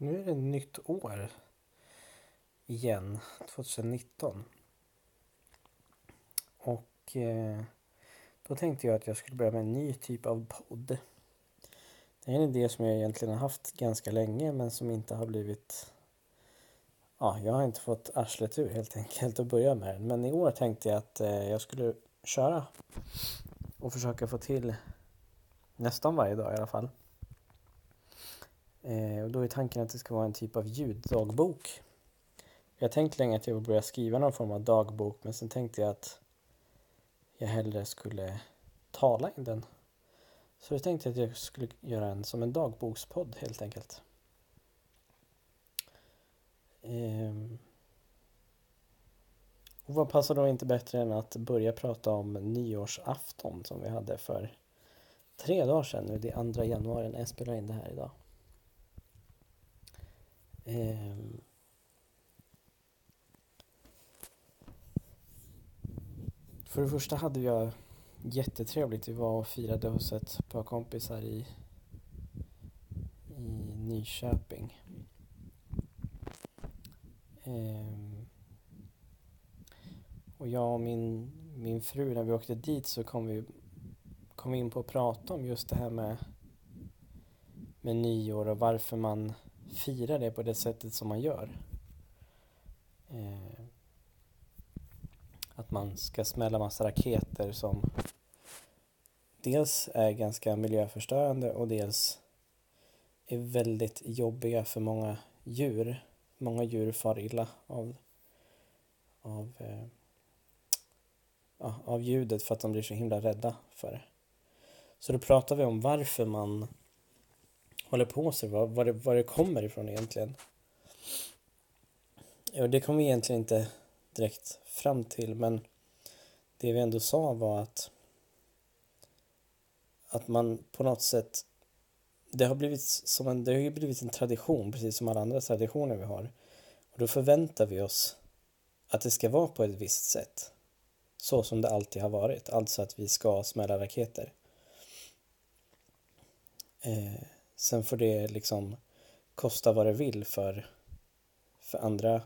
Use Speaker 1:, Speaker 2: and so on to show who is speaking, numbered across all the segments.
Speaker 1: nu är det nytt år igen, 2019. Och eh, då tänkte jag att jag skulle börja med en ny typ av podd. Det är en idé som jag egentligen har haft ganska länge men som inte har blivit... Ja, jag har inte fått arslet ur helt enkelt att börja med den. Men i år tänkte jag att eh, jag skulle köra och försöka få till nästan varje dag i alla fall. Eh, och då är tanken att det ska vara en typ av ljuddagbok. Jag har tänkt länge att jag vill börja skriva någon form av dagbok men sen tänkte jag att jag hellre skulle tala in den. Så jag tänkte att jag skulle göra en som en dagbokspodd helt enkelt. Ehm. Och vad passar då inte bättre än att börja prata om nyårsafton som vi hade för tre dagar sedan nu. Det är andra januari när jag spelar in det här idag. Eh, För det första hade jag jättetrevligt. Vi var och firade hos ett par kompisar i, i Nyköping. Eh, Och jag och min, min fru, när vi åkte dit så kom vi, kom vi in på att prata om just det här med, med nyår och varför man fira det på det sättet som man gör. Eh, att man ska smälla massa raketer som dels är ganska miljöförstörande och dels är väldigt jobbiga för många djur. Många djur far illa av, av, eh, ja, av ljudet för att de blir så himla rädda för det. Så då pratar vi om varför man håller på sig, vad, var, det, vad det kommer ifrån egentligen. Och det kom vi egentligen inte direkt fram till, men det vi ändå sa var att att man på något sätt det har blivit som en, det har ju blivit en tradition, precis som alla andra traditioner vi har. Och då förväntar vi oss att det ska vara på ett visst sätt. Så som det alltid har varit, alltså att vi ska smälla raketer. Eh, Sen får det liksom kosta vad det vill för, för andra,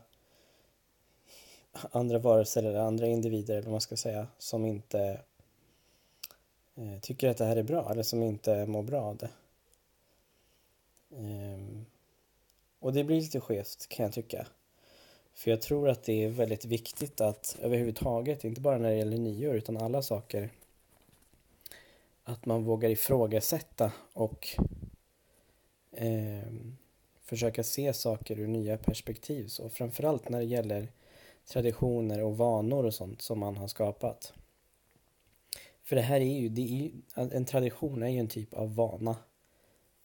Speaker 1: andra varelser eller andra individer eller vad man ska säga som inte eh, tycker att det här är bra eller som inte mår bra av det. Ehm, och det blir lite skevt kan jag tycka. För jag tror att det är väldigt viktigt att överhuvudtaget, inte bara när det gäller nyår utan alla saker, att man vågar ifrågasätta och eh, försöka se saker ur nya perspektiv. Så framförallt när det gäller traditioner och vanor och sånt som man har skapat. För det här är ju, det är ju, en tradition är ju en typ av vana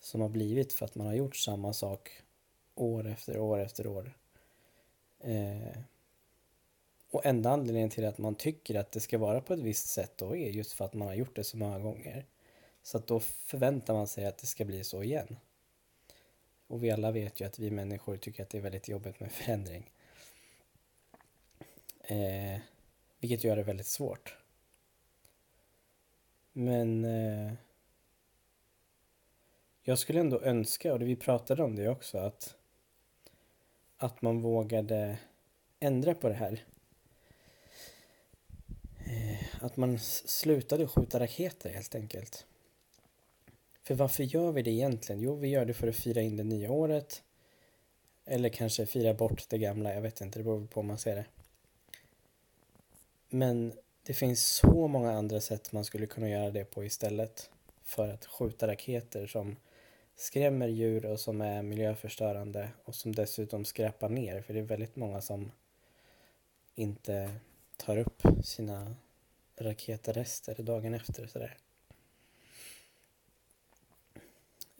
Speaker 1: som har blivit för att man har gjort samma sak år efter år efter år. Eh, och enda anledningen till att man tycker att det ska vara på ett visst sätt då är just för att man har gjort det så många gånger. Så att då förväntar man sig att det ska bli så igen. Och vi alla vet ju att vi människor tycker att det är väldigt jobbigt med förändring. Eh, vilket gör det väldigt svårt. Men eh, jag skulle ändå önska, och vi pratade om det också, att, att man vågade ändra på det här. Eh, att man slutade skjuta raketer helt enkelt. För varför gör vi det egentligen? Jo, vi gör det för att fira in det nya året. Eller kanske fira bort det gamla, jag vet inte, det beror på hur man ser det. Men det finns så många andra sätt man skulle kunna göra det på istället för att skjuta raketer som skrämmer djur och som är miljöförstörande och som dessutom skräpar ner för det är väldigt många som inte tar upp sina raketrester dagen efter sådär.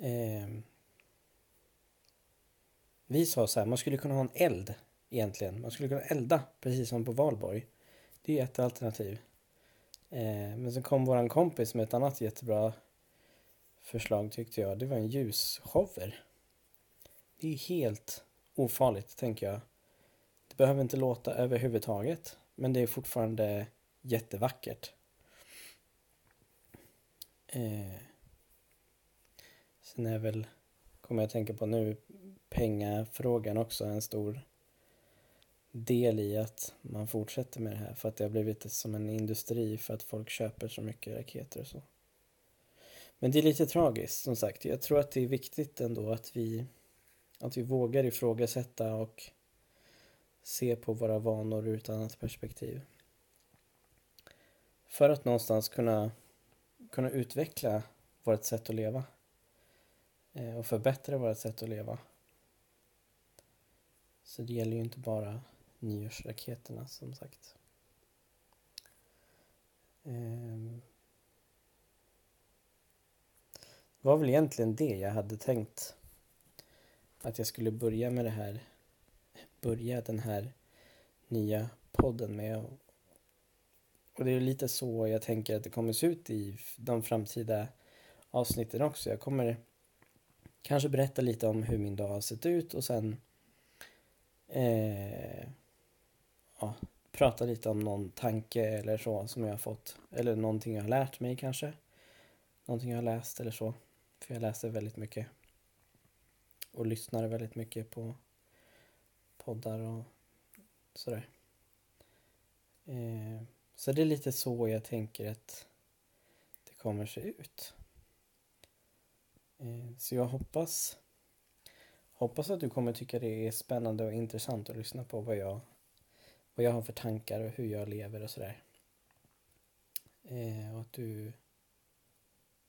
Speaker 1: Eh, vi sa så här, man skulle kunna ha en eld egentligen. Man skulle kunna elda precis som på valborg. Det är ett alternativ. Eh, men sen kom våran kompis med ett annat jättebra förslag tyckte jag. Det var en ljusshower. Det är helt ofarligt tänker jag. Det behöver inte låta överhuvudtaget. Men det är fortfarande jättevackert. Eh, Sen är väl kommer jag att tänka på nu, pengafrågan också en stor del i att man fortsätter med det här för att det har blivit som en industri för att folk köper så mycket raketer och så. Men det är lite tragiskt som sagt. Jag tror att det är viktigt ändå att vi, att vi vågar ifrågasätta och se på våra vanor ur ett annat perspektiv. För att någonstans kunna, kunna utveckla vårt sätt att leva Eh, och förbättra vårt sätt att leva. Så det gäller ju inte bara nyårsraketerna som sagt. Ehm. Det var väl egentligen det jag hade tänkt att jag skulle börja med det här börja den här nya podden med. Och det är lite så jag tänker att det kommer se ut i de framtida avsnitten också. Jag kommer kanske berätta lite om hur min dag har sett ut och sen eh, ja, prata lite om någon tanke eller så som jag har fått. Eller någonting jag har lärt mig kanske. Någonting jag har läst eller så. För jag läser väldigt mycket. Och lyssnar väldigt mycket på poddar och sådär. Eh, så det är lite så jag tänker att det kommer se ut. Eh, så jag hoppas hoppas att du kommer tycka det är spännande och intressant att lyssna på vad jag vad jag har för tankar och hur jag lever och sådär. Eh, och att du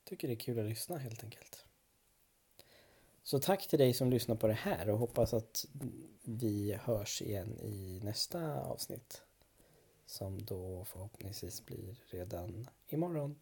Speaker 1: tycker det är kul att lyssna helt enkelt. Så tack till dig som lyssnar på det här och hoppas att vi hörs igen i nästa avsnitt. Som då förhoppningsvis blir redan imorgon.